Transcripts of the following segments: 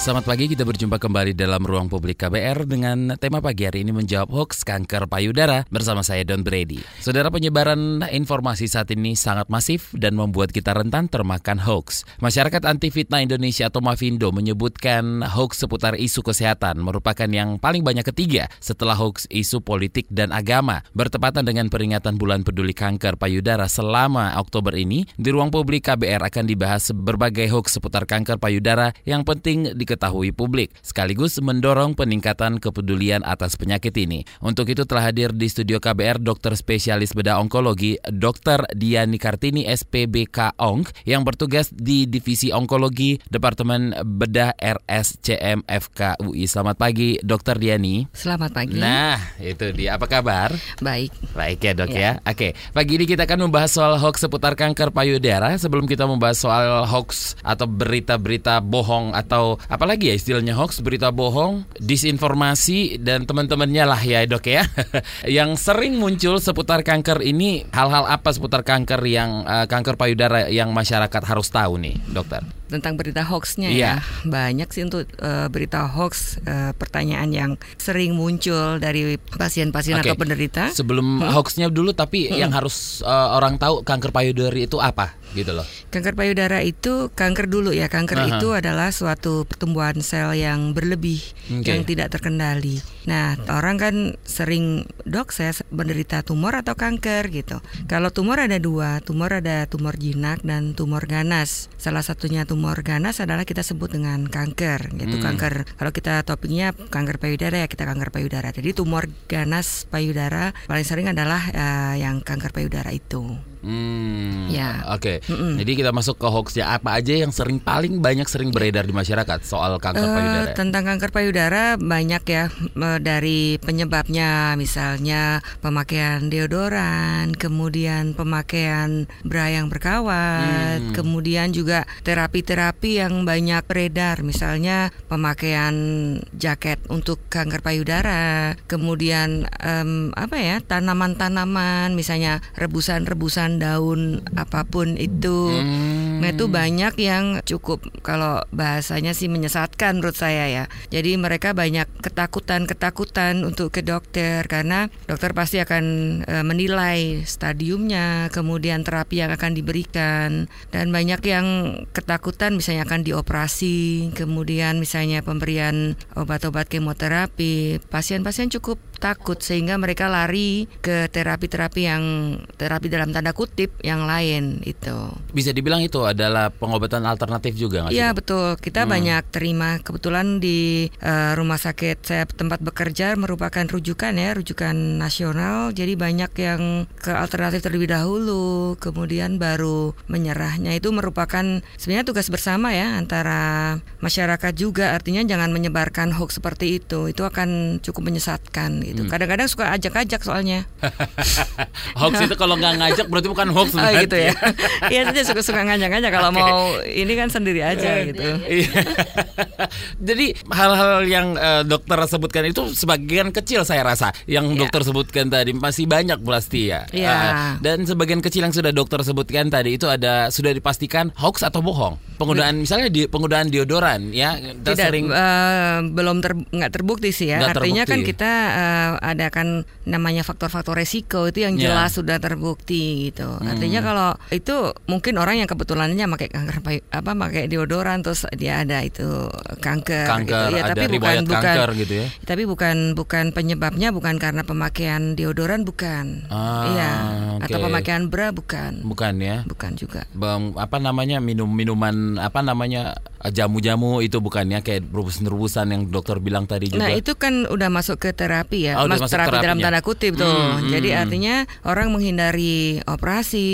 Selamat pagi, kita berjumpa kembali dalam ruang publik KBR dengan tema pagi hari ini menjawab hoax kanker payudara bersama saya Don Brady. Saudara penyebaran informasi saat ini sangat masif dan membuat kita rentan termakan hoax. Masyarakat Anti Fitnah Indonesia atau Mafindo menyebutkan hoax seputar isu kesehatan merupakan yang paling banyak ketiga setelah hoax isu politik dan agama. Bertepatan dengan peringatan bulan peduli kanker payudara selama Oktober ini, di ruang publik KBR akan dibahas berbagai hoax seputar kanker payudara yang penting di diketahui publik, sekaligus mendorong peningkatan kepedulian atas penyakit ini. Untuk itu telah hadir di studio KBR dokter spesialis bedah onkologi Dr. Diani Kartini SPBK ONK yang bertugas di Divisi Onkologi Departemen Bedah RSCM FKUI. Selamat pagi Dr. Diani. Selamat pagi. Nah, itu dia. Apa kabar? Baik. Baik ya dok ya. ya. Oke, pagi ini kita akan membahas soal hoax seputar kanker payudara. Sebelum kita membahas soal hoax atau berita-berita bohong atau apalagi ya istilahnya hoax, berita bohong, disinformasi dan teman-temannya lah ya dok ya. yang sering muncul seputar kanker ini hal-hal apa seputar kanker yang uh, kanker payudara yang masyarakat harus tahu nih dokter? tentang berita hoaxnya yeah. ya banyak sih untuk uh, berita hoax uh, pertanyaan yang sering muncul dari pasien-pasien okay. atau penderita sebelum hmm? hoaxnya dulu tapi hmm. yang harus uh, orang tahu kanker payudara itu apa gitu loh kanker payudara itu kanker dulu ya kanker -huh. itu adalah suatu pertumbuhan sel yang berlebih okay. yang tidak terkendali nah orang kan sering dok saya menderita tumor atau kanker gitu kalau tumor ada dua tumor ada tumor jinak dan tumor ganas salah satunya tumor tumor ganas adalah kita sebut dengan kanker, yaitu hmm. kanker. Kalau kita topiknya kanker payudara ya kita kanker payudara. Jadi tumor ganas payudara paling sering adalah uh, yang kanker payudara itu. Hmm, ya. Oke. Okay. Mm -mm. Jadi kita masuk ke hoaxnya apa aja yang sering paling banyak sering beredar di masyarakat soal kanker uh, payudara. Tentang kanker payudara banyak ya dari penyebabnya misalnya pemakaian deodoran, kemudian pemakaian bra yang berkawat, hmm. kemudian juga terapi-terapi yang banyak beredar misalnya pemakaian jaket untuk kanker payudara, kemudian um, apa ya tanaman-tanaman misalnya rebusan-rebusan daun apa pun itu. Hmm. Nah itu banyak yang cukup kalau bahasanya sih menyesatkan menurut saya ya. Jadi mereka banyak ketakutan-ketakutan untuk ke dokter karena dokter pasti akan e, menilai stadiumnya, kemudian terapi yang akan diberikan dan banyak yang ketakutan misalnya akan dioperasi, kemudian misalnya pemberian obat-obat kemoterapi. Pasien-pasien cukup takut sehingga mereka lari ke terapi-terapi yang terapi dalam tanda kutip yang lain itu. Bisa dibilang itu adalah pengobatan alternatif juga nggak Iya betul. Kita hmm. banyak terima kebetulan di uh, rumah sakit saya tempat bekerja merupakan rujukan ya, rujukan nasional. Jadi banyak yang ke alternatif terlebih dahulu, kemudian baru menyerahnya itu merupakan sebenarnya tugas bersama ya antara masyarakat juga. Artinya jangan menyebarkan hoax seperti itu. Itu akan cukup menyesatkan gitu. Hmm. Kadang-kadang suka ajak-ajak soalnya. hoax itu kalau nggak ngajak berarti bukan hoax oh, gitu ya. Iya dia suka-suka ngajak-ngajak kalau okay. mau ini kan sendiri aja gitu. Iya. Jadi hal-hal yang uh, dokter sebutkan itu sebagian kecil saya rasa yang yeah. dokter sebutkan tadi masih banyak pasti ya. Yeah. Uh, dan sebagian kecil yang sudah dokter sebutkan tadi itu ada sudah dipastikan hoax atau bohong. Penggunaan misalnya di penggunaan deodoran ya Tidak, sering uh, belum ter, nggak terbukti sih ya. Artinya kan terbukti. kan kita uh, ada kan namanya faktor-faktor resiko itu yang ya. jelas yeah. sudah terbukti gitu. Hmm. Artinya kalau itu mungkin orang yang kebetulannya pakai kanker apa pakai deodoran terus dia ada itu kanker, kanker gitu. ya, tapi bukan bukan gitu ya. Tapi bukan bukan penyebabnya bukan karena pemakaian deodoran bukan. Ah, iya. Okay. Atau pemakaian bra bukan. Bukan ya. Bukan juga. Bang apa namanya minum-minuman apa namanya jamu-jamu itu bukan ya kayak rebusan-rebusan yang dokter bilang tadi juga. Nah, itu kan udah masuk ke terapi ya. Oh, Mas terapi terapinya. dalam tanda kutip tuh. Hmm, hmm, Jadi hmm. artinya orang menghindari operasi,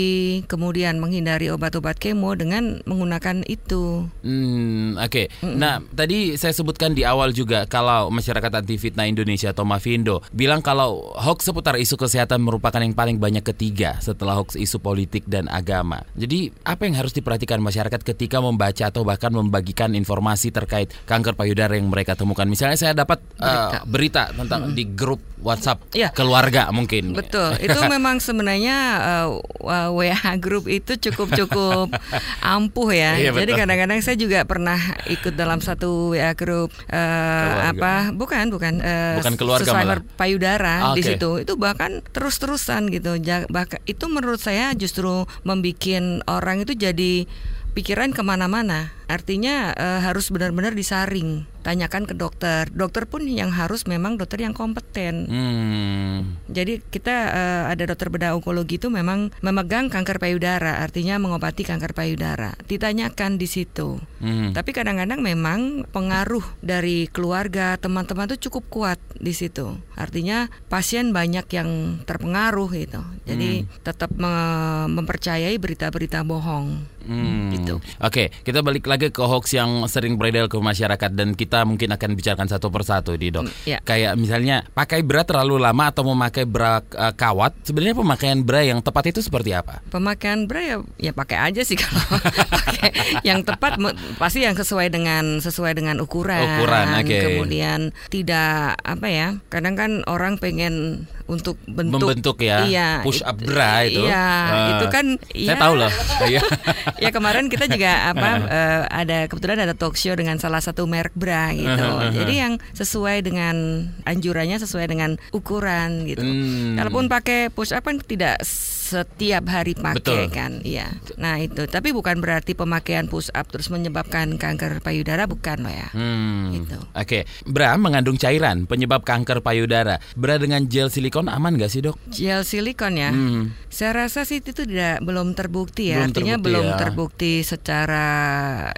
kemudian menghindari obat-obat kemo dengan menggunakan itu. Hmm, oke. Okay. Hmm. Nah, tadi saya sebutkan di awal juga kalau masyarakat anti fitnah Indonesia atau Mafindo bilang kalau hoax seputar isu kesehatan merupakan yang paling banyak ketiga setelah hoax isu politik dan agama. Jadi, apa yang harus diperhatikan masyarakat ketika membaca atau bahkan membaca membagikan informasi terkait kanker payudara yang mereka temukan. Misalnya saya dapat uh, berita tentang di grup WhatsApp Iya. keluarga mungkin. Betul, itu memang sebenarnya uh, WA grup itu cukup cukup ampuh ya. Iya, Jadi kadang-kadang saya juga pernah ikut dalam satu WA grup uh, apa? Bukan, bukan. uh, Bukan keluarga malah. payudara Ah, di situ. Itu bahkan terus-terusan gitu. Bahkan itu menurut saya justru membuat orang itu jadi pikiran ke mana-mana. Artinya eh, harus benar-benar disaring. Tanyakan ke dokter. Dokter pun yang harus memang dokter yang kompeten. Hmm. Jadi kita eh, ada dokter bedah onkologi itu memang memegang kanker payudara, artinya mengobati kanker payudara. Ditanyakan di situ. Hmm. Tapi kadang-kadang memang pengaruh dari keluarga, teman-teman itu cukup kuat di situ. Artinya pasien banyak yang terpengaruh gitu. Jadi tetap me- mempercayai berita-berita bohong. Hmm. Gitu. Oke, kita balik lagi ke hoax yang sering beredar ke masyarakat dan kita mungkin akan bicarakan satu persatu di dok. ya. Kayak misalnya pakai bra terlalu lama atau memakai bra eh, kawat. Sebenarnya pemakaian bra yang tepat itu seperti apa? Pemakaian bra ya, ya pakai aja sih kalau pakai yang tepat pasti yang sesuai dengan sesuai dengan ukuran. Ukuran, oke. Kemudian tidak apa ya? Kadang kan orang pengen untuk bentuk Membentuk ya, Iya, push up bra itu. Iya, Eh, itu kan Saya ya, tahu loh. Iya. ya kemarin kita juga apa eh, ada kebetulan ada talk show dengan salah satu merek bra gitu. Jadi yang sesuai dengan anjurannya sesuai dengan ukuran gitu. Hmm. Kalaupun pakai push up kan tidak setiap hari Betul. pakai kan. Iya. Nah, itu. Tapi bukan berarti pemakaian push up terus menyebabkan kanker payudara bukan loh ya. Hmm. Gitu. Oke, bra mengandung cairan penyebab kanker payudara. Bra dengan gel silikon aman gak sih dok? Gel silikon ya. Hmm. Saya rasa sih itu tidak belum terbukti ya. Belum Artinya terbukti belum ya. terbukti secara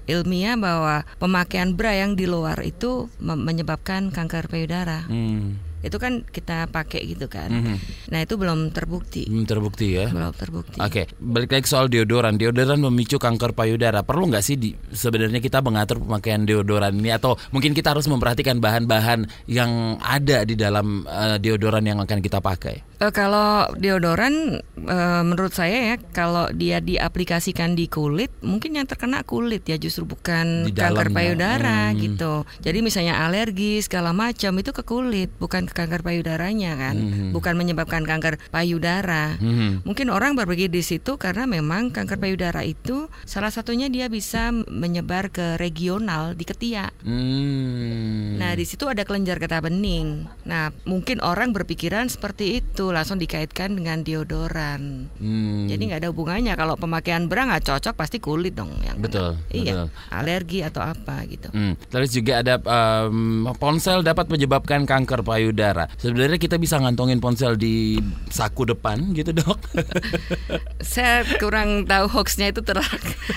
ilmiah bahwa pemakaian bra yang di luar itu menyebabkan kanker payudara. Hmm. Itu kan kita pakai gitu kan. Mhm. Nah, itu belum terbukti. Belum terbukti ya. Belum terbukti. Oke, balik lagi soal deodoran. Deodoran memicu kanker payudara. Perlu nggak sih di, sebenarnya kita mengatur pemakaian deodoran ini atau mungkin kita harus memperhatikan bahan-bahan yang ada di dalam eh, deodoran yang akan kita pakai? Eh, kalau deodoran eh, menurut saya ya kalau dia diaplikasikan di kulit mungkin yang terkena kulit ya justru bukan Di kanker dalamnya. payudara Hmm. gitu. Jadi misalnya alergi segala macam itu ke kulit bukan ke kanker payudaranya kan. Hmm. Bukan menyebabkan kanker payudara. Hmm. Mungkin orang berpikir di situ karena memang kanker payudara itu salah satunya dia bisa menyebar ke regional di ketiak. Hmm. Nah, di situ ada kelenjar getah bening. Nah, mungkin orang berpikiran seperti itu, langsung dikaitkan dengan deodoran. Hmm. Jadi nggak ada hubungannya kalau pemakaian bra nggak cocok pasti kulit dong yang kena. Betul, Iya, betul. alergi atau apa gitu. Hmm. Terus juga ada em, ponsel dapat menyebabkan kanker payudara. Sebenarnya kita bisa ngantongin ponsel di saku depan gitu dok. Saya kurang tahu hoaxnya itu ter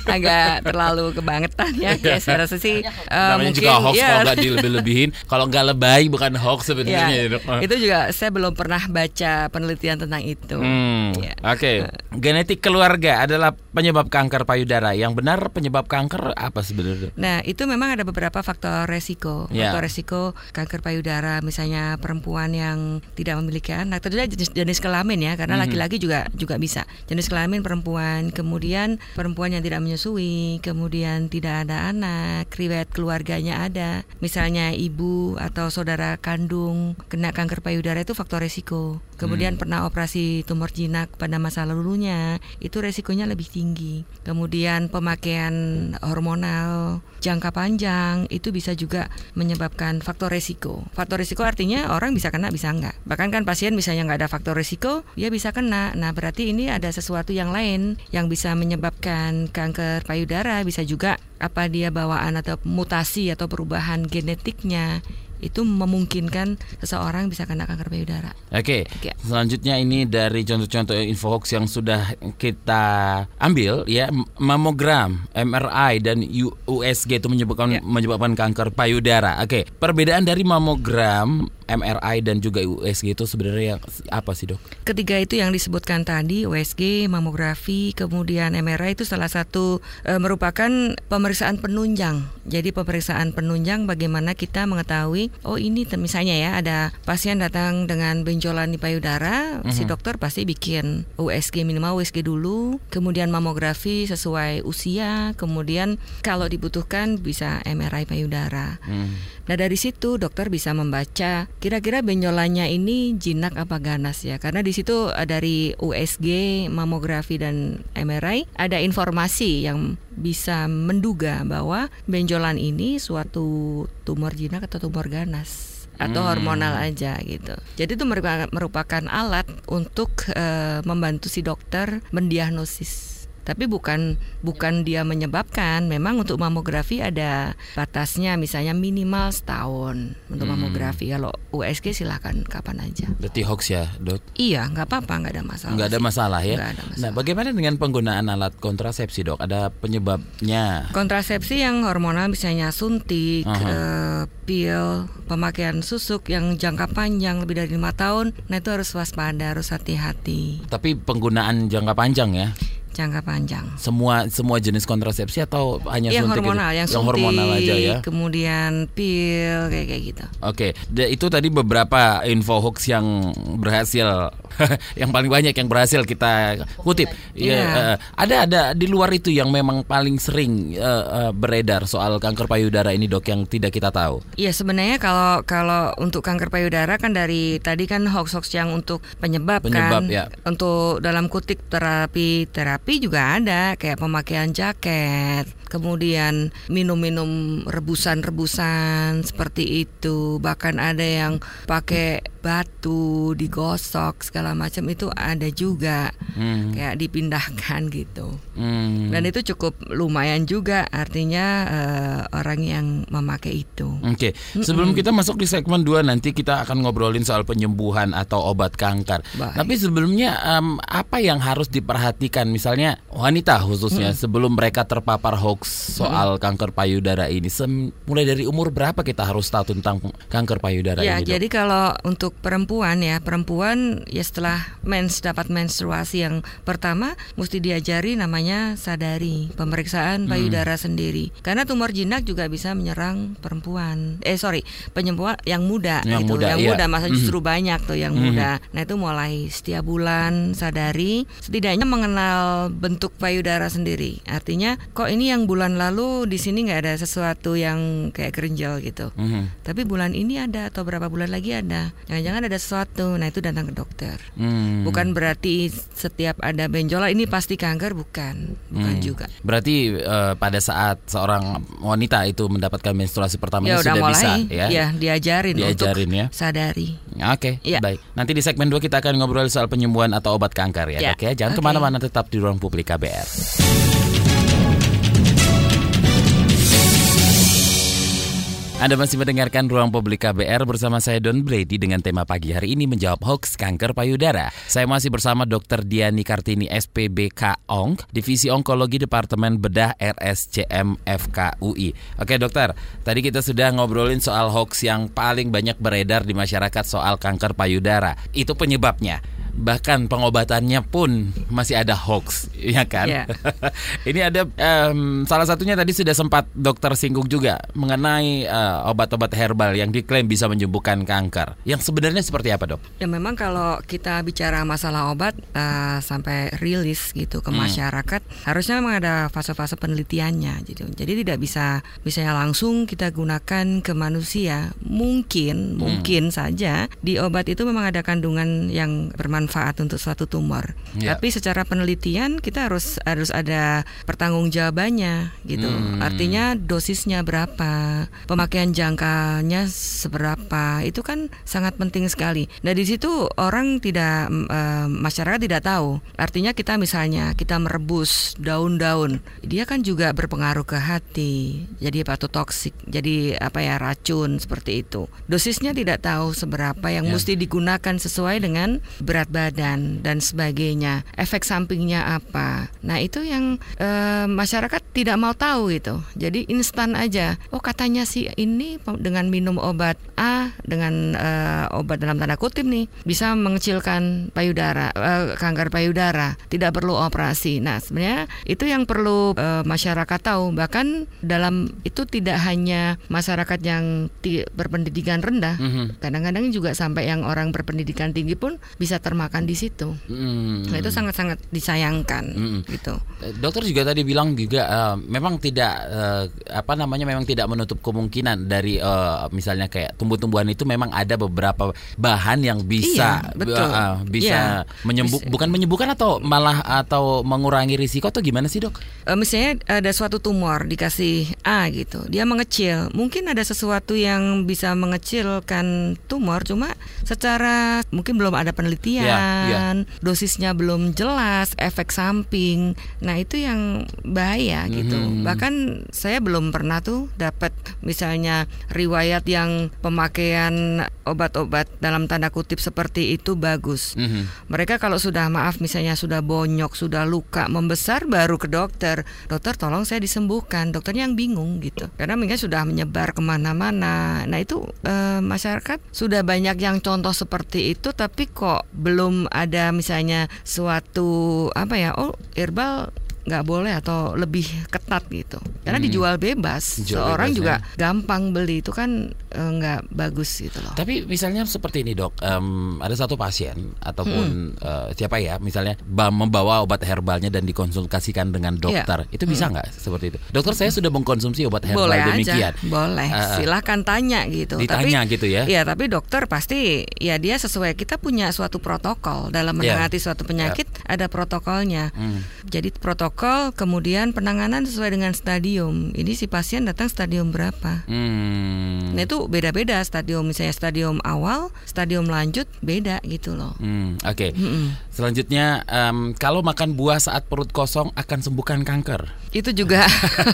agak terlalu kebangetan ya. Kayak saya rasa sih eh, Namanya mungkin juga hoax ya, kalau nggak dilebih-lebihin. Kalau nggak lebay bukan hoax sebenarnya. ya, dok. itu juga saya belum pernah baca penelitian tentang itu. Hmm, Ya. Oke, genetik keluarga adalah penyebab kanker payudara. Yang benar penyebab kanker apa sebenarnya? Nah, itu memang ada beberapa faktor resiko. Ya. Faktor resiko kanker payudara, misalnya perempuan yang tidak memiliki anak. Tentunya jenis, jenis kelamin ya, karena Mhm. laki-laki juga juga bisa. Jenis kelamin perempuan, kemudian perempuan yang tidak menyusui, kemudian tidak ada anak, riwayat keluarganya ada. Misalnya ibu atau saudara kandung kena kanker payudara itu faktor resiko. Kemudian pernah operasi tumor jinak pada masa lalunya, itu resikonya lebih tinggi. Kemudian pemakaian hormonal jangka panjang itu bisa juga menyebabkan faktor resiko. Faktor resiko artinya orang bisa kena bisa enggak. Bahkan kan pasien misalnya nggak ada faktor resiko, dia bisa kena. Nah berarti ini ada sesuatu yang lain yang bisa menyebabkan kanker payudara. Bisa juga apa dia bawaan atau mutasi atau perubahan genetiknya itu memungkinkan seseorang bisa kena kanker payudara. Oke, Oke. selanjutnya ini dari contoh-contoh info hoax yang sudah kita ambil ya mamogram, MRI dan USG itu menyebabkan Ya. menyebabkan kanker payudara. Oke, perbedaan dari mamogram, MRI dan juga USG itu sebenarnya apa sih dok? Ketiga itu yang disebutkan tadi USG, mamografi, kemudian MRI itu salah satu e, merupakan pemeriksaan penunjang. Jadi pemeriksaan penunjang bagaimana kita mengetahui oh ini misalnya ya ada pasien datang dengan benjolan di payudara, mm -hmm. si dokter pasti bikin USG minimal USG dulu, kemudian mamografi sesuai usia, kemudian kalau dibutuhkan bisa MRI payudara. Mm. Nah dari situ dokter bisa membaca kira-kira benjolannya ini jinak apa ganas ya karena di situ eh, dari USG, mamografi dan MRI ada informasi yang bisa menduga bahwa benjolan ini suatu tumor jinak atau tumor ganas atau hmm. hormonal aja gitu. Jadi itu merupakan alat untuk uh, membantu si dokter mendiagnosis tapi bukan bukan dia menyebabkan. Memang untuk mamografi ada batasnya, misalnya minimal setahun untuk hmm. mamografi. Kalau USG silahkan kapan aja. Berarti hoax ya, dok? Iya, nggak apa-apa, nggak ada masalah. Nggak ada masalah ya. Nggak ada masalah. Nah, bagaimana dengan penggunaan alat kontrasepsi, dok? Ada penyebabnya? Kontrasepsi yang hormonal misalnya suntik, uh -huh. uh, pil, pemakaian susuk yang jangka panjang lebih dari lima tahun, nah itu harus waspada, harus hati-hati. Tapi penggunaan jangka panjang ya? Jangka panjang. Semua semua jenis kontrasepsi atau hanya yang suntik hormonal, gitu? yang, yang hormonal aja ya. Kemudian pil kayak kayak gitu. Oke, okay. itu tadi beberapa info hoax yang berhasil yang paling banyak yang berhasil kita kutip. Ya, yeah. uh, ada ada di luar itu yang memang paling sering uh, uh, beredar soal kanker payudara ini dok yang tidak kita tahu. Iya sebenarnya kalau kalau untuk kanker payudara kan dari tadi kan hoax-hoax yang untuk penyebab, penyebab kan, ya. untuk dalam kutip terapi terapi tapi juga ada kayak pemakaian jaket, kemudian minum-minum rebusan-rebusan seperti itu. Bahkan ada yang pakai batu digosok segala macam itu ada juga hmm. kayak dipindahkan gitu hmm. dan itu cukup lumayan juga artinya uh, orang yang memakai itu. Oke, okay. sebelum mm -mm. kita masuk di segmen 2 nanti kita akan ngobrolin soal penyembuhan atau obat kanker. Baik. Tapi sebelumnya um, apa yang harus diperhatikan misalnya wanita khususnya mm. sebelum mereka terpapar hoax soal mm. kanker payudara ini mulai dari umur berapa kita harus tahu tentang kanker payudara ya, ini? Ya, jadi kalau untuk untuk perempuan ya, perempuan ya setelah mens dapat menstruasi yang pertama mesti diajari namanya sadari, pemeriksaan payudara hmm. sendiri. Karena tumor jinak juga bisa menyerang perempuan. Eh sorry, penyembuhan yang muda yang itu, muda, yang iya. muda masa justru hmm. banyak tuh yang hmm. muda. Nah, itu mulai setiap bulan sadari setidaknya mengenal bentuk payudara sendiri. Artinya kok ini yang bulan lalu di sini nggak ada sesuatu yang kayak kerenjel gitu. Hmm. Tapi bulan ini ada atau berapa bulan lagi ada. Jangan jangan-jangan ada sesuatu. Nah, itu datang ke dokter. Hmm. Bukan berarti setiap ada benjolan ini pasti kanker, bukan. Bukan hmm. juga. Berarti uh, pada saat seorang wanita itu mendapatkan menstruasi pertama ya, sudah mulai, bisa ya. Ya, diajarin, diajarin untuk ya. sadari. Oke, okay, ya. baik. Nanti di segmen 2 kita akan ngobrol soal penyembuhan atau obat kanker ya, ya. Ya. Jangan okay. ke mana-mana tetap di ruang publik KBR. Anda masih mendengarkan Ruang Publik KBR bersama saya Don Brady dengan tema pagi hari ini menjawab hoax kanker payudara. Saya masih bersama Dr. Diani Kartini SPBK ONK, Divisi Onkologi Departemen Bedah RSCM FKUI. Oke dokter, tadi kita sudah ngobrolin soal hoax yang paling banyak beredar di masyarakat soal kanker payudara. Itu penyebabnya bahkan pengobatannya pun masih ada hoax, ya kan? Yeah. Ini ada um, salah satunya tadi sudah sempat dokter singgung juga mengenai uh, obat-obat herbal yang diklaim bisa menyembuhkan kanker. Yang sebenarnya seperti apa, dok? Ya memang kalau kita bicara masalah obat uh, sampai rilis gitu ke hmm. masyarakat, harusnya memang ada fase-fase penelitiannya, gitu. Jadi tidak bisa misalnya langsung kita gunakan ke manusia. Mungkin, hmm. mungkin saja di obat itu memang ada kandungan yang bermanfaat bermanfaat untuk suatu tumor. Yeah. Tapi secara penelitian kita harus harus ada pertanggungjawabannya gitu. Hmm. Artinya dosisnya berapa, pemakaian jangkanya seberapa, itu kan sangat penting sekali. Nah di situ orang tidak e, masyarakat tidak tahu. Artinya kita misalnya kita merebus daun-daun, dia kan juga berpengaruh ke hati, jadi hepatotoksik, jadi apa ya racun seperti itu. Dosisnya tidak tahu seberapa yang yeah. mesti digunakan sesuai dengan berat badan dan sebagainya. Efek sampingnya apa? Nah itu yang eh, masyarakat tidak mau tahu gitu. Jadi instan aja. Oh katanya sih ini dengan minum obat A dengan eh, obat dalam tanda kutip nih bisa mengecilkan payudara, eh, kanker payudara, tidak perlu operasi. Nah sebenarnya itu yang perlu eh, masyarakat tahu. Bahkan dalam itu tidak hanya masyarakat yang berpendidikan rendah, mm-hmm. kadang-kadang juga sampai yang orang berpendidikan tinggi pun bisa termakan di situ. Mm-hmm. Nah itu sangat-sangat disayangkan, mm-hmm. gitu. Eh, dokter juga tadi bilang juga uh, memang tidak uh, apa namanya memang tidak menutup kemungkinan dari uh, misalnya kayak tumbuh-tumbuhan itu memang ada beberapa bahan yang bisa iya, betul. Uh, bisa iya. menyembuh bukan menyembuhkan atau malah atau mengurangi risiko atau gimana sih dok? Uh, misalnya ada suatu tumor dikasih A gitu, dia mengecil, mungkin ada sesuatu yang bisa mengecilkan tumor, cuma secara mungkin belum ada penelitian, yeah, yeah. dosisnya belum jelas, efek samping. Nah itu yang bahaya gitu. Mm-hmm. Bahkan saya belum pernah tuh dapat misalnya riwayat yang pemakaian obat-obat dalam tanda kutip seperti itu bagus. Mm-hmm. Mereka kalau sudah maaf misalnya sudah bonyok, sudah luka, membesar baru ke dokter. Dokter tolong saya disembuhkan. Dokternya yang bingung gitu. Karena mungkin sudah menyebar ke mana-mana. Nah itu e, masyarakat sudah banyak yang contoh seperti itu, tapi kok belum ada misalnya suatu apa ya? Oh herbal nggak boleh atau lebih ketat gitu karena hmm. dijual bebas dijual seorang bebas, juga ya. gampang beli itu kan eh, nggak bagus gitu loh tapi misalnya seperti ini dok um, ada satu pasien ataupun hmm. uh, siapa ya misalnya membawa obat herbalnya dan dikonsultasikan dengan iya. dokter ya. itu bisa hmm. nggak hmm. seperti itu dokter saya sudah mengkonsumsi obat herbal boleh demikian aja. boleh uh, silahkan tanya gitu ditanya tapi, gitu ya ya tapi dokter pasti ya dia sesuai kita punya suatu protokol dalam iya. menangani yeah. suatu penyakit yeah. ada protokolnya hmm. jadi protokol protokol, kemudian penanganan sesuai dengan stadium. Ini si pasien datang stadium berapa? Hmm. Nah itu beda-beda stadium. Misalnya stadium awal, stadium lanjut beda gitu loh. Hmm, Oke. Okay. Hmm. Selanjutnya, um, kalau makan buah saat perut kosong akan sembuhkan kanker. Itu juga.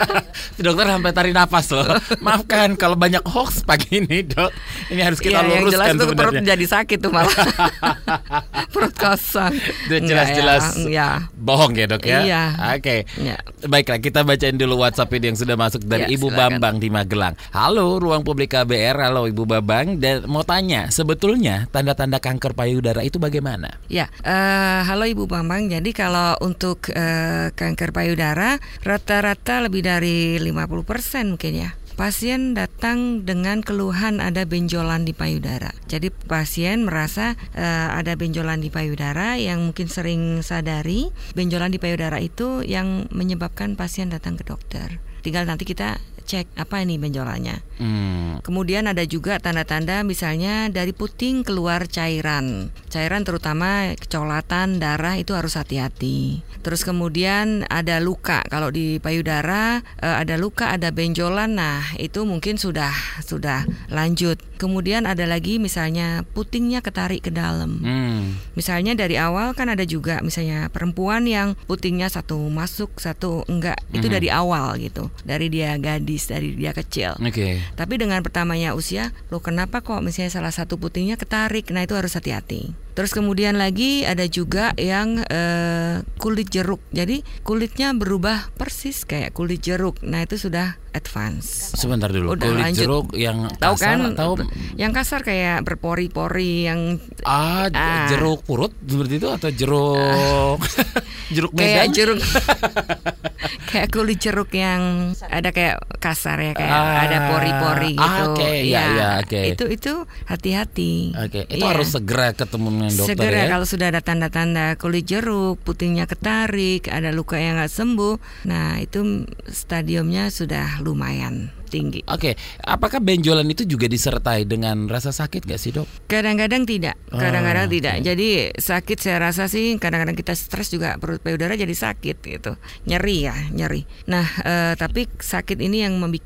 dokter sampai tarik nafas loh. Maafkan kalau banyak hoax pagi ini dok. Ini harus kita ya, luruskan yang jelas perut jadi sakit tuh malah. perut kosong. Jelas-jelas. Ya, ya. Bohong ya dok ya. Iya. Oke. Okay. Ya. Baiklah, kita bacain dulu WhatsApp ini yang sudah masuk dari ya, Ibu silakan. Bambang di Magelang. Halo, Ruang Publik KBR. Halo Ibu Bambang. Dan mau tanya, sebetulnya tanda-tanda kanker payudara itu bagaimana? Ya, uh, halo Ibu Bambang. Jadi kalau untuk uh, kanker payudara rata-rata lebih dari 50% mungkin ya pasien datang dengan keluhan ada benjolan di payudara. Jadi pasien merasa uh, ada benjolan di payudara yang mungkin sering sadari benjolan di payudara itu yang menyebabkan pasien datang ke dokter. Tinggal nanti kita cek apa ini benjolannya. Hmm. Kemudian ada juga tanda-tanda misalnya dari puting keluar cairan. Cairan terutama kecolatan, darah itu harus hati-hati. Terus kemudian ada luka. Kalau di payudara eh, ada luka, ada benjolan. Nah, itu mungkin sudah sudah lanjut. Kemudian ada lagi misalnya putingnya ketarik ke dalam. Hmm. Misalnya dari awal kan ada juga misalnya perempuan yang putingnya satu masuk, satu enggak. Itu hmm. dari awal gitu. Dari dia gadis dari dia kecil. Oke. Okay. Tapi dengan pertamanya usia, lo kenapa kok misalnya salah satu putingnya ketarik? Nah itu harus hati-hati. Terus kemudian lagi ada juga yang uh, kulit jeruk. Jadi kulitnya berubah persis kayak kulit jeruk. Nah itu sudah advance. Sebentar dulu. Udah kulit lanjut. jeruk yang tahu kan? Tahu yang kasar kayak berpori-pori yang ah, ah jeruk purut seperti itu atau jeruk jeruk medan? Kayak jeruk kayak kulit jeruk yang ada kayak kasar ya kayak ah, ada pori-pori gitu. Ah, Oke, okay, ya, ya, oke. Okay. Itu itu hati-hati. Oke, okay. itu ya. harus segera ketemu dengan dokter Segera ya. kalau sudah ada tanda-tanda kulit jeruk, putingnya ketarik, ada luka yang nggak sembuh, nah itu stadiumnya sudah lumayan tinggi. Oke, okay. apakah benjolan itu juga disertai dengan rasa sakit gak sih dok? Kadang-kadang tidak, kadang-kadang oh, tidak. Okay. Jadi sakit saya rasa sih kadang-kadang kita stres juga perut payudara jadi sakit gitu, nyeri ya, nyeri. Nah, eh, tapi sakit ini yang membuat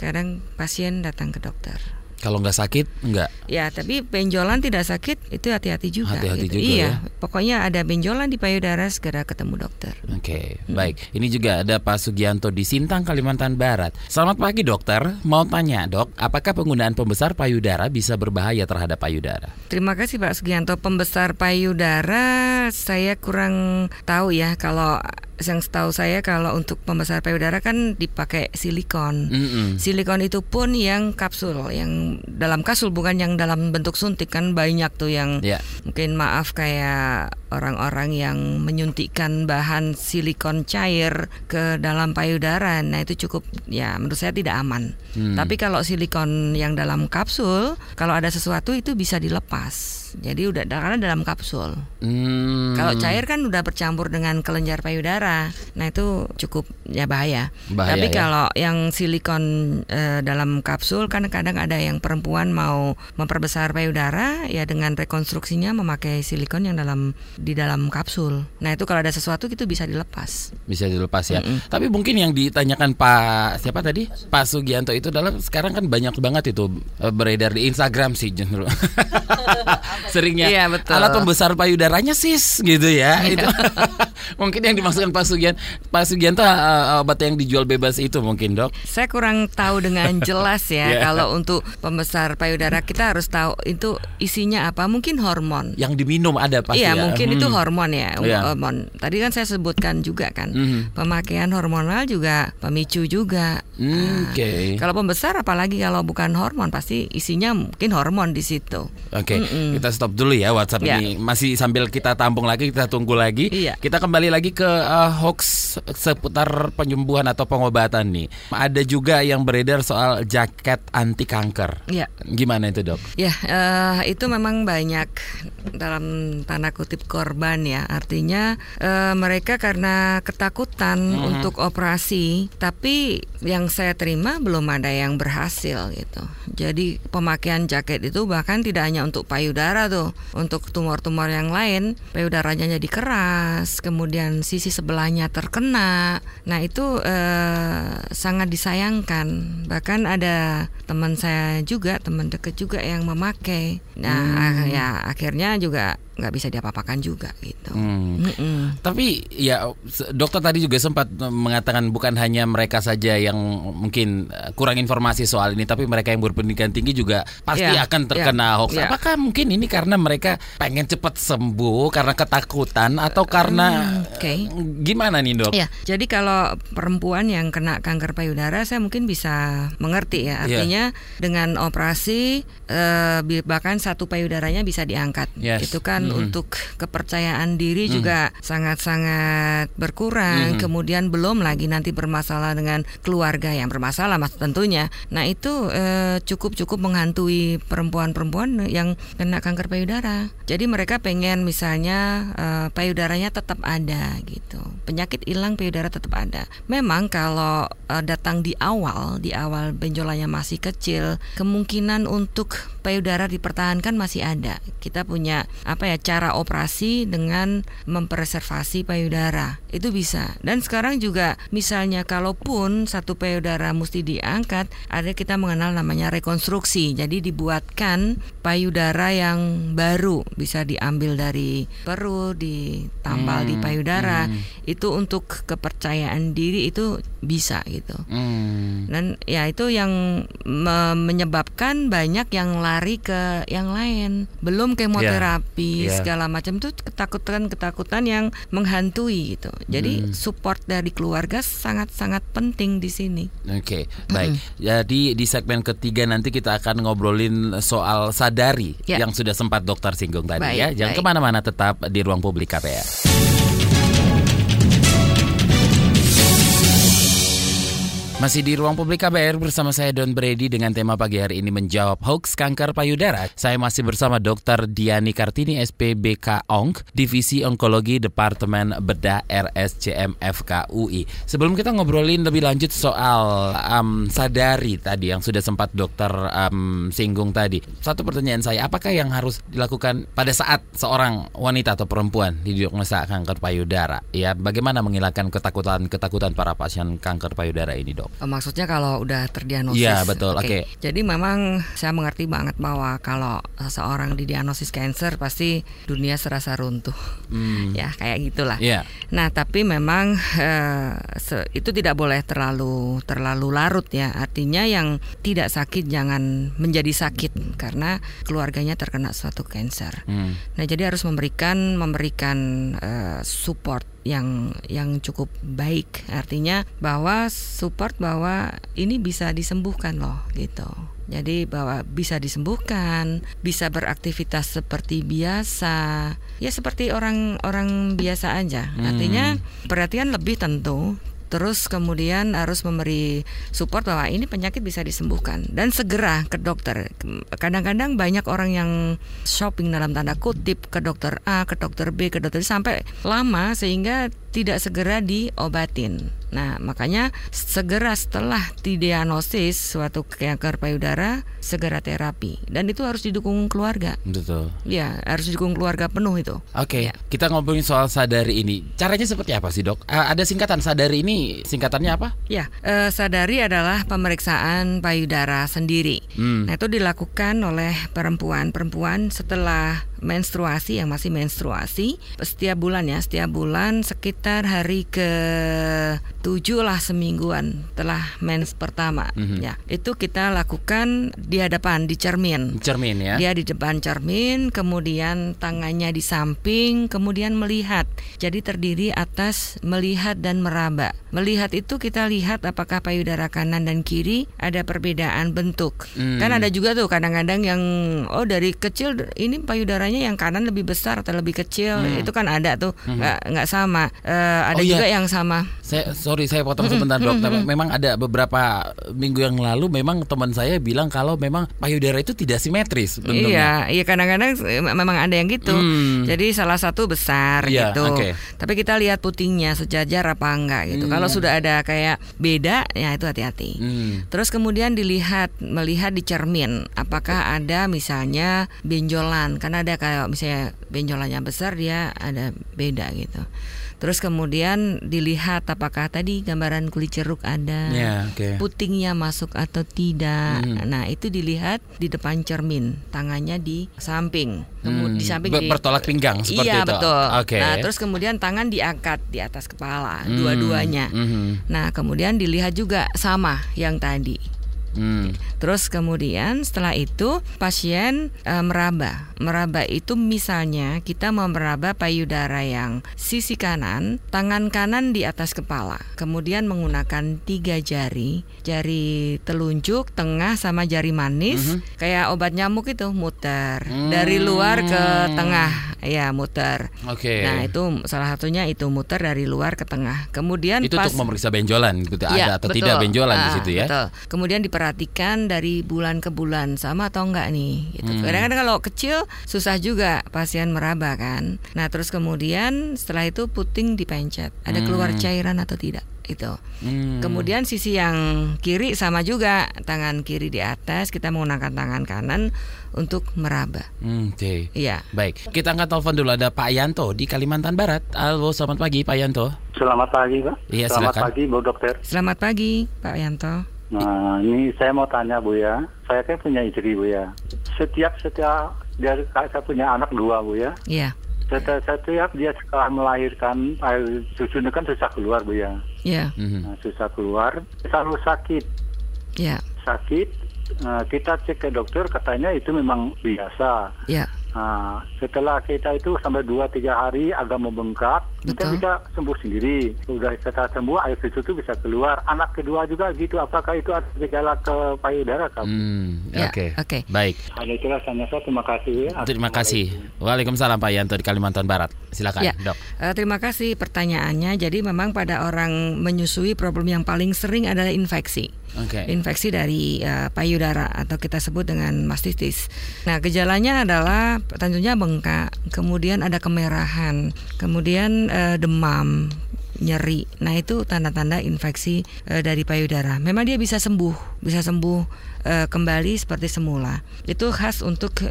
kadang pasien datang ke dokter. Kalau nggak sakit, nggak. Ya, tapi benjolan tidak sakit itu hati-hati juga. Hati-hati gitu. juga Iya, ya. pokoknya ada benjolan di payudara segera ketemu dokter. Oke, baik. Ini juga ada Pak Sugianto di Sintang, Kalimantan Barat. Selamat pagi dokter. Mau tanya dok, apakah penggunaan pembesar payudara bisa berbahaya terhadap payudara? Terima kasih Pak Sugianto. Pembesar payudara saya kurang tahu ya kalau yang setahu saya kalau untuk pembesar payudara kan dipakai silikon. Mm-mm. Silikon itu pun yang kapsul, yang dalam kapsul bukan yang dalam bentuk suntik kan banyak tuh yang Ya. mungkin maaf kayak orang-orang yang menyuntikkan bahan silikon cair ke dalam payudara. Nah, itu cukup ya menurut saya tidak aman. Hmm. Tapi kalau silikon yang dalam kapsul, kalau ada sesuatu itu bisa dilepas. Jadi udah karena dalam kapsul. Hmm. Kalau cair kan udah bercampur dengan kelenjar payudara. Nah, itu cukup ya bahaya. Bahaya, Tapi ya. kalau yang silikon eh, dalam kapsul kan kadang ada yang perempuan mau memperbesar payudara ya dengan rekonstruksinya memakai silikon yang dalam di dalam kapsul. Nah, itu kalau ada sesuatu itu bisa dilepas. bisa dilepas ya. Tapi mungkin yang ditanyakan Pak siapa tadi? Pak Sugianto itu adalah sekarang kan banyak banget itu eh, beredar di Instagram sih justru. Seringnya Iya, betul. alat pembesar payudaranya sis gitu ya. Iya. Itu mungkin yang dimaksudkan Pak Sugian Pak Sugianto eh, obat yang dijual bebas itu mungkin, Dok. Saya kurang tahu dengan jelas ya Yeah. kalau untuk pembesar payudara kita harus tahu itu isinya apa. Mungkin hormon. Yang diminum ada pasti Iya ya. mungkin itu Hmm. hormon ya Iya. hormon. Tadi kan saya sebutkan juga kan Mhm. pemakaian hormonal juga pemicu juga. Hmm, Nah, Oke. Kalau pembesar apalagi kalau bukan hormon pasti isinya mungkin hormon di situ. Oke, Mm-mm. kita stop dulu ya WhatsApp Ya. ini. Masih sambil kita tampung lagi, kita tunggu lagi. Iya. Kita kembali lagi ke uh, hoax seputar penyembuhan atau pengobatan nih. Ada juga yang beredar soal jaket anti kanker. Iya. Gimana itu dok? Ya, eh, itu memang banyak dalam tanda kutip korban ya. Artinya eh, mereka karena ketakutan Mhm. untuk operasi, tapi yang saya terima belum ada yang berhasil gitu. Jadi pemakaian jaket itu bahkan tidak hanya untuk payudara tuh, untuk tumor-tumor yang lain, payudaranya jadi keras, kemudian sisi sebelahnya terkena. Nah, itu eh, sangat disayangkan. Bahkan ada teman saya juga, teman dekat juga yang memakai. Nah, ah- ya akhirnya juga nggak bisa diapa-apakan juga gitu. Hmm. Tapi ya dokter tadi juga sempat mengatakan bukan hanya mereka saja yang mungkin uh, kurang informasi soal ini, tapi mereka yang berpendidikan tinggi juga pasti Ya, akan terkena ya, hoax. ya. Apakah mungkin ini karena mereka pengen cepat sembuh karena ketakutan atau karena Hmm, oke. uh, gimana nih dok? Ya, jadi kalau perempuan yang kena kanker payudara, saya mungkin bisa mengerti ya. Iya. Artinya dengan operasi eh, bahkan satu payudaranya bisa diangkat. Yes. Itu kan Mm-mm. untuk kepercayaan diri juga sangat-sangat berkurang. Mm-mm. Kemudian belum lagi nanti bermasalah dengan keluarga yang bermasalah, mas tentunya. Nah itu eh, cukup-cukup menghantui perempuan-perempuan yang kena kanker payudara. Jadi mereka pengen misalnya eh, payudaranya tetap ada gitu. Penyakit hilang payudara tetap ada. Memang kalau eh, datang di awal, di awal benjolannya masih kecil, kemungkinan untuk payudara dipertahankan masih ada. Kita punya apa ya cara operasi dengan mempreservasi payudara. Itu bisa. Dan sekarang juga misalnya kalaupun satu payudara mesti diangkat, ada kita mengenal namanya rekonstruksi. Jadi dibuatkan payudara yang baru bisa diambil dari perut, ditambal di Hmm, payudara. hmm. Itu untuk kepercayaan diri itu bisa gitu. Hmm. Dan ya itu yang me- menyebabkan banyak yang lari ke yang lain. Belum kemoterapi Iya. segala macam itu ketakutan-ketakutan yang menghantui gitu. Jadi Hmm. support dari keluarga sangat-sangat penting di sini. Oke, baik. Jadi di segmen ketiga nanti kita akan ngobrolin soal sadari Ya. yang sudah sempat dokter singgung tadi Baik, ya. Jangan baik. ke mana-mana, tetap di ruang publik KPR. Masih di ruang publik KBR bersama saya Don Brady dengan tema pagi hari ini menjawab hoax kanker payudara. Saya masih bersama Dr. Diani Kartini SPBK ONK, Divisi Onkologi Departemen Bedah RSCM FKUI. Sebelum kita ngobrolin lebih lanjut soal um, sadari tadi yang sudah sempat dokter um, singgung tadi. Satu pertanyaan saya, apakah yang harus dilakukan pada saat seorang wanita atau perempuan didiagnosa kanker payudara? Ya, bagaimana menghilangkan ketakutan-ketakutan para pasien kanker payudara ini, Dok? Oh, maksudnya kalau udah terdiagnosis. Iya, betul. Oke. Jadi memang saya mengerti banget bahwa kalau seseorang didiagnosis cancer pasti dunia serasa runtuh. Hmm. Ya, kayak gitulah. Iya. Nah, tapi memang eh, itu tidak boleh terlalu terlalu larut ya. Artinya yang tidak sakit jangan menjadi sakit karena keluarganya terkena suatu cancer. Hmm. Nah, jadi harus memberikan memberikan eh, support yang yang cukup baik. Artinya bahwa support bahwa ini bisa disembuhkan loh gitu. Jadi bahwa bisa disembuhkan, bisa beraktivitas seperti biasa. Ya seperti orang-orang biasa aja. Artinya perhatian lebih tentu Terus kemudian harus memberi support bahwa ini penyakit bisa disembuhkan dan segera ke dokter. Kadang-kadang banyak orang yang shopping dalam tanda kutip ke dokter A, ke dokter B, ke dokter sampai lama sehingga tidak segera diobatin. Nah, makanya segera setelah didiagnosis suatu kanker payudara, segera terapi dan itu harus didukung keluarga. Betul. Ya, harus didukung keluarga penuh itu. Oke, Ya. kita ngomongin soal sadari ini. Caranya seperti apa sih dok? Eh, ada singkatan sadari ini, singkatannya apa? Ya, eh, sadari adalah pemeriksaan payudara sendiri. Hmm. Nah, itu dilakukan oleh perempuan. Perempuan setelah menstruasi yang masih menstruasi setiap bulan ya, setiap bulan sekitar hari ke tujuh lah semingguan telah mens pertama. Mhm. Ya, itu kita lakukan di hadapan di cermin. Cermin ya. Dia di depan cermin, kemudian tangannya di samping, kemudian melihat. Jadi terdiri atas melihat dan meraba. Melihat itu kita lihat apakah payudara kanan dan kiri ada perbedaan bentuk. Hmm. Kan ada juga tuh kadang-kadang yang oh dari kecil ini payudaranya yang kanan lebih besar atau lebih kecil. Itu kan ada tuh nggak nggak sama. Eh, ada Hmm. Oh, iya. juga yang sama. Saya sorry saya potong sebentar dok. Tapi Memang ada beberapa minggu yang lalu memang teman saya bilang kalau memang payudara itu tidak simetris bentuknya. Iya, iya kadang-kadang eh, memang ada yang gitu. Hmm. Jadi salah satu besar Iya, gitu. oke. Tapi kita lihat putingnya sejajar apa enggak gitu. Kalau sudah ada kayak beda, ya itu hati-hati. Hmm. Terus kemudian dilihat melihat di cermin apakah ada misalnya benjolan. Karena ada kayak misalnya benjolannya besar dia ada beda gitu. Terus kemudian dilihat apakah tadi gambaran kulit ceruk ada Ya, oke. putingnya masuk atau tidak. Hmm. Nah, itu dilihat di depan cermin, tangannya di samping. Hmm, Kemudian di samping ber- bertolak pinggang seperti iya, itu. betul. Oke. Nah, terus kemudian tangan diangkat di atas kepala, Hmm, dua-duanya. mhm. Nah, kemudian dilihat juga sama yang tadi. Hmm. Terus kemudian setelah itu pasien eh, meraba. Meraba itu misalnya kita mau meraba payudara yang sisi kanan, tangan kanan di atas kepala. Kemudian menggunakan tiga jari, jari telunjuk, tengah sama jari manis, kayak obat nyamuk itu muter dari luar ke tengah, ya muter. Oke. Nah itu salah satunya itu muter dari luar ke tengah. Kemudian itu pas untuk memeriksa benjolan gitu Iya, ada atau betul. tidak benjolan di Ah, situ ya. Betul. Kemudian diperhatikan dari bulan ke bulan sama atau enggak nih. Gitu. Hmm. Kadang-kadang kalau kecil susah juga pasien meraba kan. Nah terus kemudian setelah itu puting dipencet. Ada keluar cairan atau tidak itu. Hmm. Kemudian sisi yang kiri sama juga tangan kiri di atas kita menggunakan tangan kanan untuk meraba. Hmm, Oke. Iya. Baik, kita angkat telepon dulu ada Pak Yanto di Kalimantan Barat. Halo, selamat pagi Pak Yanto. Selamat pagi, Pak. Iya, Selamat silakan. pagi, Bu Dokter. Selamat pagi Pak Yanto. Nah, ini saya mau tanya, Bu ya. Saya kan punya istri, Bu ya. Setiap setiap dia saya punya anak dua, Bu ya. Iya. Setiap, setiap dia setelah melahirkan air susunya kan susah keluar, Bu ya. Iya. Mhm. Nah, susah keluar, selalu sakit. Iya. Sakit, nah, kita cek ke dokter katanya itu memang biasa. Iya. Nah, setelah kita itu sampai 2-3 hari agak membengkak, kita bisa sembuh sendiri. Sudah kita sembuh, air susu itu bisa keluar. Anak kedua juga gitu. Apakah itu ada gejala ke payudara? Kak? Hmm, Ya, Oke. oke. Baik. Ada itulah saya. Terima kasih. ya. Terima kasih. Waalaikumsalam Pak Yanto di Kalimantan Barat. Silakan, Ya, Dok. eh, terima kasih pertanyaannya. Jadi memang pada orang menyusui problem yang paling sering adalah infeksi. Oke. Infeksi dari eh, payudara atau kita sebut dengan mastitis. Nah, gejalanya adalah tentunya bengkak, kemudian ada kemerahan, kemudian eh, demam, nyeri. Nah, itu tanda-tanda infeksi eh, dari payudara. Memang dia bisa sembuh, bisa sembuh eh, kembali seperti semula. Itu khas untuk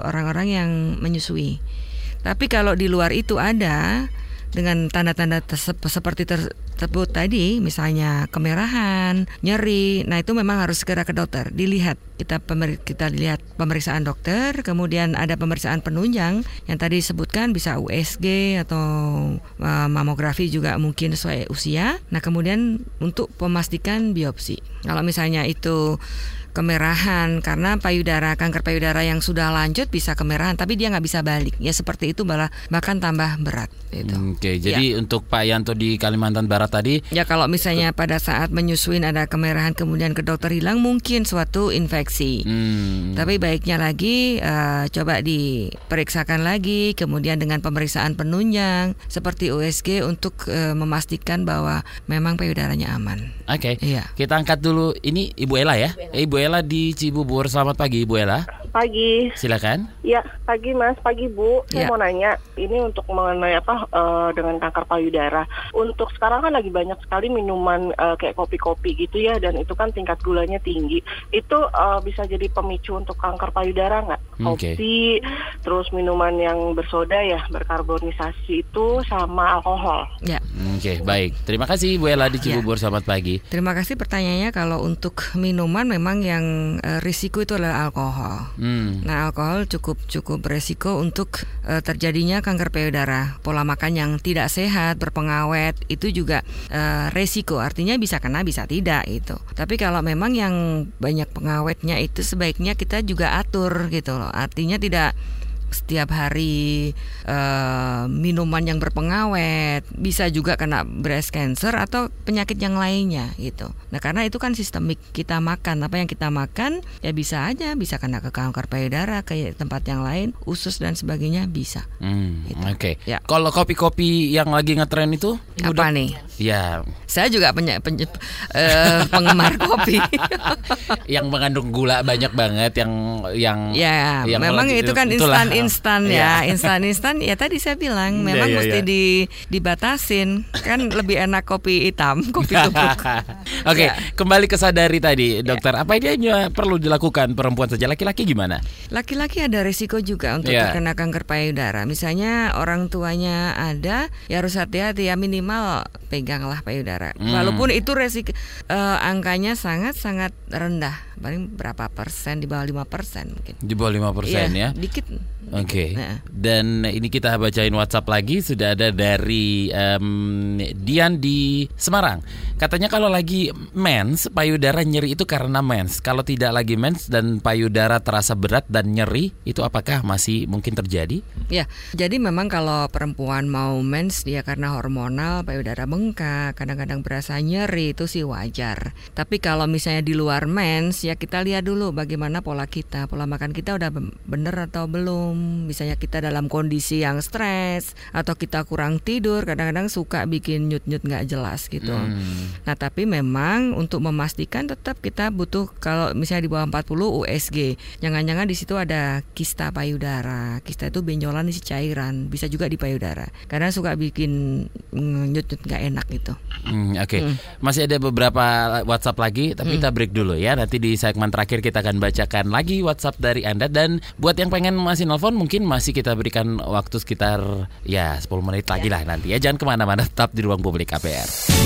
orang-orang yang menyusui. Tapi kalau di luar itu ada dengan tanda-tanda seperti ter- tersebut tadi, misalnya kemerahan, nyeri, nah itu memang harus segera ke dokter, dilihat. Kita pemer kita lihat pemeriksaan dokter, kemudian ada pemeriksaan penunjang yang tadi disebutkan bisa USG atau uh, mamografi juga mungkin sesuai usia. Nah, kemudian untuk memastikan biopsi. Kalau misalnya itu kemerahan karena payudara kanker payudara yang sudah lanjut bisa kemerahan tapi dia nggak bisa balik ya seperti itu malah bahkan tambah berat itu. Oke, jadi ya. untuk Pak Yanto di Kalimantan Barat tadi ya kalau misalnya pada saat menyusuin ada kemerahan kemudian ke dokter hilang mungkin suatu infeksi. Hmm. Tapi baiknya lagi uh, coba diperiksakan lagi kemudian dengan pemeriksaan penunjang seperti USG untuk uh, memastikan bahwa memang payudaranya aman. Oke. Okay. Iya. Kita angkat dulu ini Ibu Ella ya. Ibu Ella di Cibubur. Selamat pagi Ibu Ella. Pagi. Silakan. Ya, pagi Mas, pagi Bu. Saya ya. mau nanya, ini untuk mengenai apa uh, dengan kanker payudara. Untuk sekarang kan lagi banyak sekali minuman uh, kayak kopi-kopi gitu ya, dan itu kan tingkat gulanya tinggi. Itu uh, bisa jadi pemicu untuk kanker payudara nggak? Okay. Kopi, terus minuman yang bersoda ya, berkarbonisasi itu sama alkohol. Ya. Oke, okay, baik. Terima kasih Bu Ella di ya. Cibubur. Ya. Selamat pagi. Terima kasih pertanyaannya. Kalau untuk minuman memang yang uh, risiko itu adalah alkohol. Hmm. Nah, alkohol cukup cukup beresiko untuk uh, terjadinya kanker payudara. Pola makan yang tidak sehat, berpengawet itu juga uh, resiko. Artinya bisa kena, bisa tidak itu. Tapi kalau memang yang banyak pengawetnya itu sebaiknya kita juga atur gitu loh. Artinya tidak setiap hari uh, minuman yang berpengawet, bisa juga kena breast cancer atau penyakit yang lainnya gitu. Nah karena itu kan sistemik kita makan apa yang kita makan ya bisa aja bisa kena ke kanker payudara ke tempat yang lain, usus dan sebagainya bisa. Hmm, gitu. Oke. Okay. Ya. Kalau kopi-kopi yang lagi ngetren itu apa udah, nih? Ya. Saya juga penye, uh, penggemar kopi. yang mengandung gula banyak banget yang yang ya yang memang itu kan instan instan ya, iya. instan-instan ya tadi saya bilang iya, memang yeah, yeah, mesti yeah. di dibatasin. Kan lebih enak kopi hitam, kopi tubruk. Oke, okay, ya. kembali ke sadari tadi, ya. dokter. Apa ini hanya perlu dilakukan perempuan saja? Laki-laki gimana? Laki-laki ada risiko juga untuk yeah. terkena kanker payudara. Misalnya orang tuanya ada, ya harus hati-hati ya minimal peganglah payudara. Hmm. Walaupun itu resiko uh, angkanya sangat-sangat rendah, paling berapa persen di bawah lima persen mungkin. Di bawah lima persen ya, ya? Dikit. Oke. Okay. Nah. Dan ini kita bacain WhatsApp lagi sudah ada dari um, Dian di Semarang. Katanya kalau lagi mens, payudara nyeri itu karena mens. Kalau tidak lagi mens dan payudara terasa berat dan nyeri, itu apakah masih mungkin terjadi? Ya, jadi memang kalau perempuan mau mens dia karena hormonal, payudara bengkak, kadang-kadang berasa nyeri itu sih wajar. Tapi kalau misalnya di luar mens, ya kita lihat dulu bagaimana pola kita, pola makan kita udah bener atau belum misalnya kita dalam kondisi yang stres atau kita kurang tidur, kadang-kadang suka bikin nyut-nyut nggak jelas gitu. Hmm. Nah, tapi memang untuk memastikan tetap kita butuh kalau misalnya di bawah 40 USG, jangan-jangan di situ ada kista payudara. Kista itu benjolan isi cairan, bisa juga di payudara. Karena suka bikin nyut-nyut nggak enak gitu. Hmm, Oke, okay. hmm. masih ada beberapa WhatsApp lagi, tapi hmm. kita break dulu ya. Nanti di segmen terakhir kita akan bacakan lagi WhatsApp dari Anda dan buat yang pengen masih telepon mungkin masih kita berikan waktu sekitar ya 10 menit lagi ya. lah nanti ya. Jangan ke mana-mana, tetap di ruang publik KPR.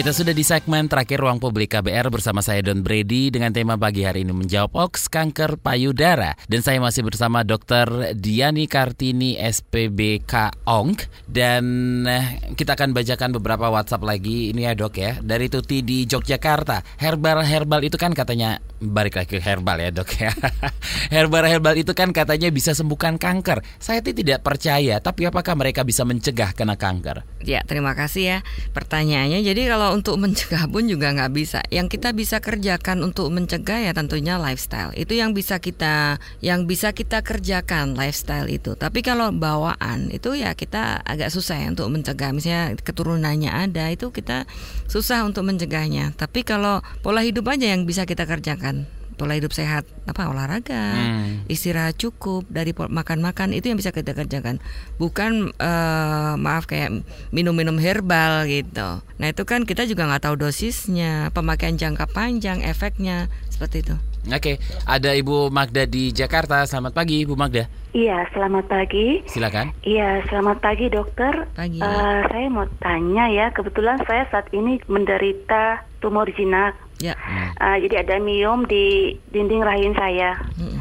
Kita sudah di segmen terakhir Ruang Publik KBR bersama saya Don Brady dengan tema pagi hari ini menjawab hoax kanker payudara. Dan saya masih bersama Dr. Diani Kartini SPBK ONG dan eh, kita akan bacakan beberapa WhatsApp lagi ini ya dok ya dari Tuti di Yogyakarta. Herbal herbal itu kan katanya balik lagi ke herbal ya dok ya. herbal herbal itu kan katanya bisa sembuhkan kanker. Saya tidak percaya, tapi apakah mereka bisa mencegah kena kanker? Ya terima kasih ya pertanyaannya. Jadi kalau untuk mencegah pun juga nggak bisa. Yang kita bisa kerjakan untuk mencegah ya tentunya lifestyle. Itu yang bisa kita yang bisa kita kerjakan lifestyle itu. Tapi kalau bawaan itu ya kita agak susah ya untuk mencegah. Misalnya keturunannya ada itu kita susah untuk mencegahnya. Tapi kalau pola hidup aja yang bisa kita kerjakan pola hidup sehat, apa olahraga, Hmm. istirahat cukup dari makan-makan itu yang bisa kita kerjakan. Bukan eh, maaf kayak minum-minum herbal gitu. Nah itu kan kita juga nggak tahu dosisnya, pemakaian jangka panjang, efeknya seperti itu. Oke, ada Ibu Magda di Jakarta. Selamat pagi, Ibu Magda. Iya, selamat pagi. Silakan. Iya, selamat pagi dokter. Pagi. Eh, saya mau tanya ya, kebetulan saya saat ini menderita tumor jinak. Ya. Eh, jadi ada miom di dinding rahim saya. Mm-mm.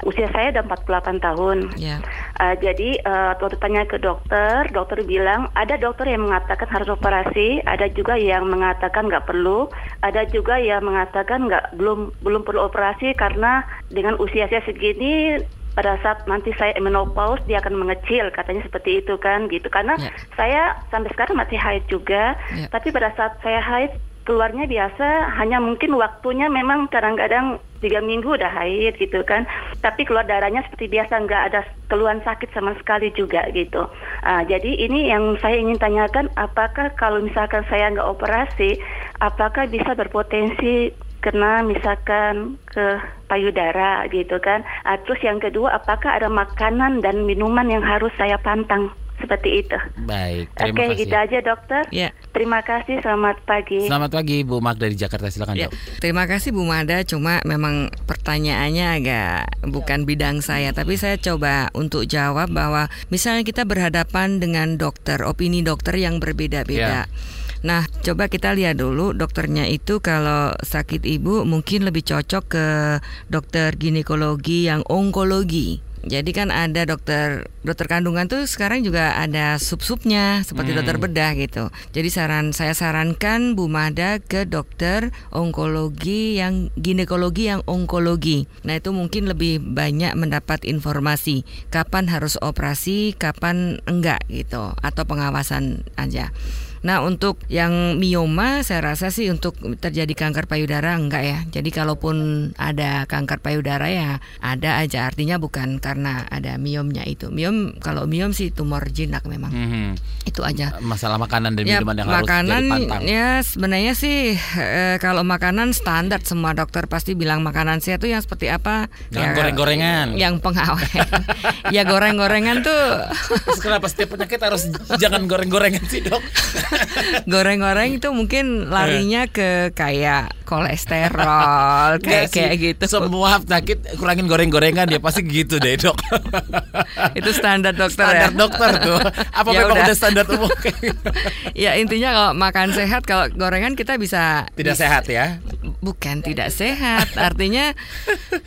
Usia saya udah 48 tahun. Ya. Eh, jadi eh, waktu tanya ke dokter, dokter bilang ada dokter yang mengatakan harus operasi, ada juga yang mengatakan nggak perlu, ada juga yang mengatakan nggak belum belum perlu operasi karena dengan usia saya segini pada saat nanti saya menopause dia akan mengecil katanya seperti itu kan gitu karena Ya. saya sampai sekarang masih haid juga Ya. tapi pada saat saya haid keluarnya biasa hanya mungkin waktunya memang kadang-kadang tiga minggu udah haid gitu kan. Tapi keluar darahnya seperti biasa nggak ada keluhan sakit sama sekali juga gitu. Ah, jadi ini yang saya ingin tanyakan apakah kalau misalkan saya nggak operasi apakah bisa berpotensi kena misalkan ke payudara gitu kan? Ah, terus yang kedua apakah ada makanan dan minuman yang harus saya pantang seperti itu Baik, terima Oke, kasih. gitu aja dokter. Ya. Terima kasih, selamat pagi. Selamat pagi, Bu Magda di Jakarta. Silakan, Ya, Dok. terima kasih Bu Mada. Cuma memang pertanyaannya agak bukan bidang saya, tapi saya coba untuk jawab bahwa misalnya kita berhadapan dengan dokter, opini dokter yang berbeda-beda. Nah, coba kita lihat dulu dokternya itu kalau sakit ibu mungkin lebih cocok ke dokter ginekologi yang onkologi. Jadi kan ada dokter dokter kandungan tuh sekarang juga ada sub-subnya seperti dokter bedah gitu. Jadi saran saya sarankan Bu Mada ke dokter onkologi yang ginekologi yang onkologi. Nah, itu mungkin lebih banyak mendapat informasi kapan harus operasi, kapan enggak gitu atau pengawasan aja. Nah untuk yang mioma saya rasa sih untuk terjadi kanker payudara enggak ya. Jadi kalaupun ada kanker payudara ya ada aja. Artinya bukan karena ada miomnya itu. Miom kalau miom sih tumor jinak memang. Mhm. Itu aja. Masalah makanan dan Ya minuman yang harus makanan jadi pantang. ya sebenarnya sih eh, kalau makanan standar semua dokter pasti bilang makanan sehat tuh yang seperti apa? Jangan Ya, goreng-gorengan. Yang pengawet. ya goreng-gorengan tuh Terus kenapa setiap penyakit harus jangan goreng-gorengan sih, Dok? goreng-goreng itu mungkin larinya ke kayak kolesterol kayak kayak gitu. Semua penyakit kurangin goreng-gorengan ya pasti gitu deh, Dok. itu standar dokter standar ya. dokter tuh. Apa Ya memang udah. udah standar umum ya intinya kalau makan sehat kalau gorengan kita bisa Tidak bisa- sehat ya? Bukan tidak sehat, artinya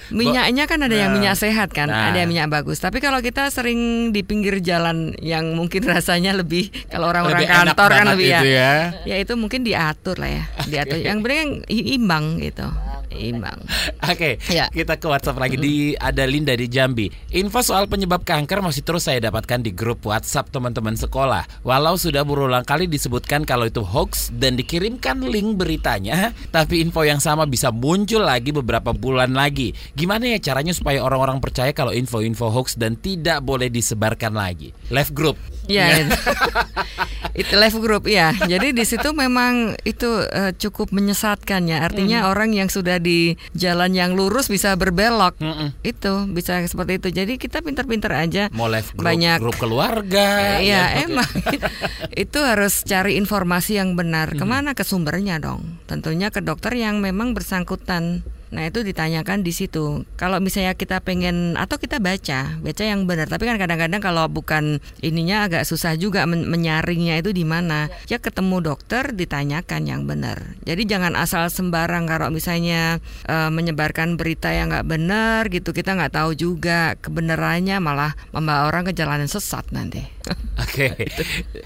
minyaknya kan ada yang Nah. minyak sehat kan, Nah. ada yang minyak bagus. Tapi kalau kita sering di pinggir jalan yang mungkin rasanya lebih kalau orang-orang kantor kan lebih ya, itu ya. ya itu mungkin diatur lah ya, diatur. Yang penting yang imbang gitu, imbang. Oke, Ya. kita ke WhatsApp lagi di ada Linda di Jambi. Info soal penyebab kanker masih terus saya dapatkan di grup WhatsApp teman-teman sekolah. Walau sudah berulang kali disebutkan kalau itu hoax dan dikirimkan link beritanya, tapi info yang sama bisa muncul lagi beberapa bulan lagi. Gimana ya caranya supaya orang-orang percaya kalau info-info hoax dan tidak boleh disebarkan lagi? Left group. Ya, itu. live group ya. Jadi di situ memang itu eh, cukup menyesatkan ya. Artinya orang yang sudah di jalan yang lurus bisa berbelok. Mm-mm. Itu bisa seperti itu. Jadi kita pinter-pinter aja. Mau left group, Banyak grup keluarga. Iya ya. emang itu harus cari informasi yang benar. Ke mana ke sumbernya dong? Tentunya ke dokter yang memang bersangkutan. Nah itu ditanyakan di situ. Kalau misalnya kita pengen atau kita baca, baca yang benar. Tapi kan kadang-kadang kalau bukan ininya agak susah juga men- menyaringnya itu di mana. Ya ketemu dokter ditanyakan yang benar. Jadi jangan asal sembarang kalau misalnya eh, menyebarkan berita yang nggak benar gitu kita nggak tahu juga kebenarannya malah membawa orang ke jalan yang sesat nanti. Oke,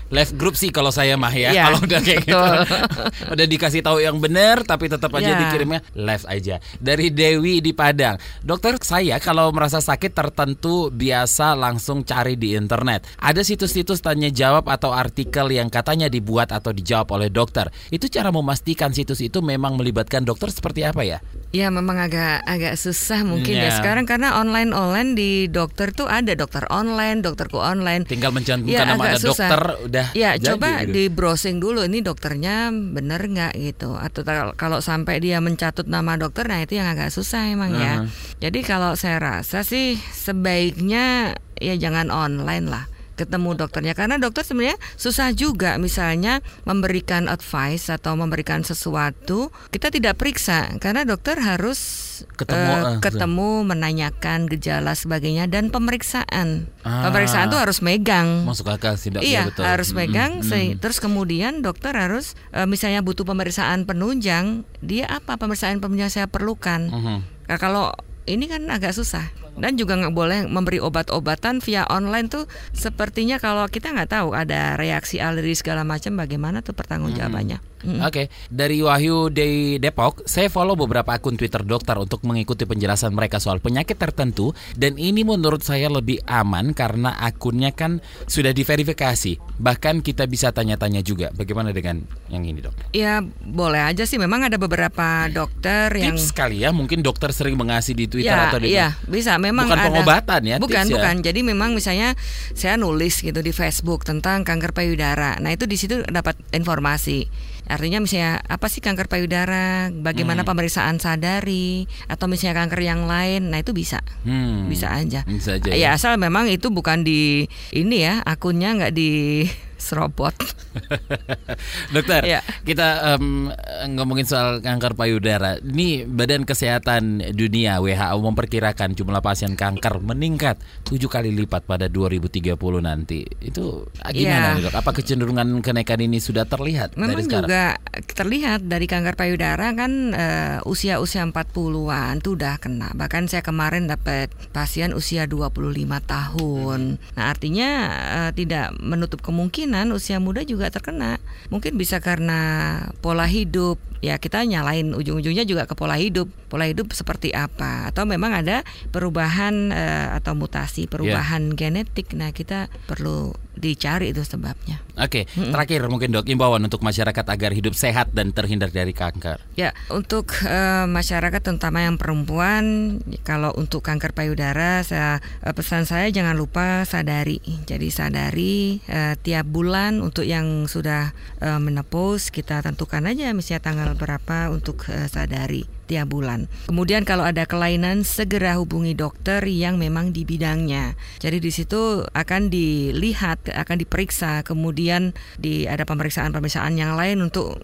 left group sih kalau saya mah ya. Iya, kalau udah kayak gitu, betul. udah dikasih tahu yang benar, tapi tetap aja Iya. dikirimnya left aja. Dari Dewi di Padang, dokter saya kalau merasa sakit tertentu biasa langsung cari di internet. Ada situs-situs tanya jawab atau artikel yang katanya dibuat atau dijawab oleh dokter. Itu cara memastikan situs itu memang melibatkan dokter seperti apa ya? Ya memang agak agak susah mungkin Ya. ya sekarang karena online online di dokter tuh ada dokter online, dokterku online. Tinggal mencantumkan Ya, nama ada susah. dokter udah Ya jadi coba gitu. di browsing dulu ini dokternya bener nggak gitu atau kalau sampai dia mencatut nama dokter nah itu yang agak susah emang ya. Uh-huh. Jadi kalau saya rasa sih sebaiknya ya jangan online lah ketemu dokternya karena dokter sebenarnya susah juga misalnya memberikan advice atau memberikan sesuatu kita tidak periksa karena dokter harus Ketemu, eh, ketemu menanyakan gejala sebagainya dan pemeriksaan Ah. pemeriksaan tuh harus megang masuk akal sih dok Iya, ya, betul. harus megang. mm-mm. se- Terus kemudian dokter harus eh, misalnya butuh pemeriksaan penunjang, dia apa pemeriksaan penunjang saya perlukan. Mhm. Nah, kalau ini kan agak susah dan juga nggak boleh memberi obat-obatan via online tuh sepertinya kalau kita nggak tahu ada reaksi alergi segala macam bagaimana tuh pertanggungjawabannya. Mm. Oke, dari Wahyu di Depok, saya follow beberapa akun Twitter dokter untuk mengikuti penjelasan mereka soal penyakit tertentu dan ini menurut saya lebih aman karena akunnya kan sudah diverifikasi. Bahkan kita bisa tanya-tanya juga. Bagaimana dengan yang ini, Dok? Ya boleh aja sih. Memang ada beberapa dokter yang Tips kali ya, mungkin dokter sering mengasih di Twitter ya, atau di Iya, bisa. Memang Bukan ada. pengobatan ya, Bukan, ya? bukan. Jadi memang misalnya saya nulis gitu di Facebook tentang kanker payudara. Nah, itu di situ dapat informasi. Artinya misalnya apa sih kanker payudara, bagaimana Hmm. pemeriksaan sadari atau misalnya kanker yang lain. Nah, itu bisa. Hmm, Bisa aja. Bisa aja. Ya, asal memang itu bukan di ini ya, akunnya nggak di serobot. Dokter, Ya. kita em, ngomongin soal kanker payudara. Ini Badan Kesehatan Dunia WHO memperkirakan jumlah pasien kanker meningkat tujuh kali lipat pada 2030 nanti. Itu gimana Ya. dok? Apa kecenderungan kenaikan ini sudah terlihat Memang dari sekarang? juga terlihat dari kanker payudara kan eh, usia-usia 40-an tuh udah kena. Bahkan saya kemarin dapat pasien usia 25 tahun. Nah, artinya eh, tidak menutup kemungkinan usia muda juga terkena. Mungkin bisa karena pola hidup. Ya, kita nyalain ujung-ujungnya juga ke pola hidup. Pola hidup seperti apa? Atau memang ada perubahan eh, atau mutasi, perubahan genetik. Nah, kita perlu dicari itu sebabnya. Oke, terakhir mungkin dok imbauan untuk masyarakat agar hidup sehat dan terhindar dari kanker. Ya, untuk eh, masyarakat terutama yang perempuan, kalau untuk kanker payudara, saya eh, pesan saya jangan lupa sadari. Jadi sadari eh, tiap bulan untuk yang sudah eh, menopause kita tentukan aja misalnya tanggal berapa untuk eh, sadari tiap bulan. Kemudian kalau ada kelainan segera hubungi dokter yang memang di bidangnya. Jadi di situ akan dilihat, akan diperiksa, kemudian di ada pemeriksaan-pemeriksaan yang lain untuk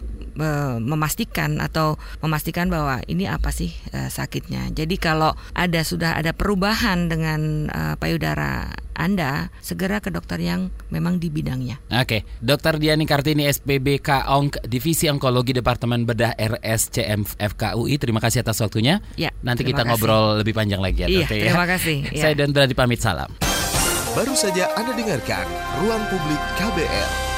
memastikan atau memastikan bahwa ini apa sih eh, sakitnya. Jadi kalau ada sudah ada perubahan dengan eh, payudara Anda, segera ke dokter yang memang di bidangnya. Oke, Dokter Diani Kartini SPBK Onk Divisi Onkologi Departemen Bedah RSCM FKUI. Terima kasih atas waktunya. Ya, Nanti kita kasih. ngobrol lebih panjang lagi ya, Iya, Dok. ya. terima kasih. Ya. Saya dan Brady pamit salam. Baru saja Anda dengarkan Ruang Publik KBR.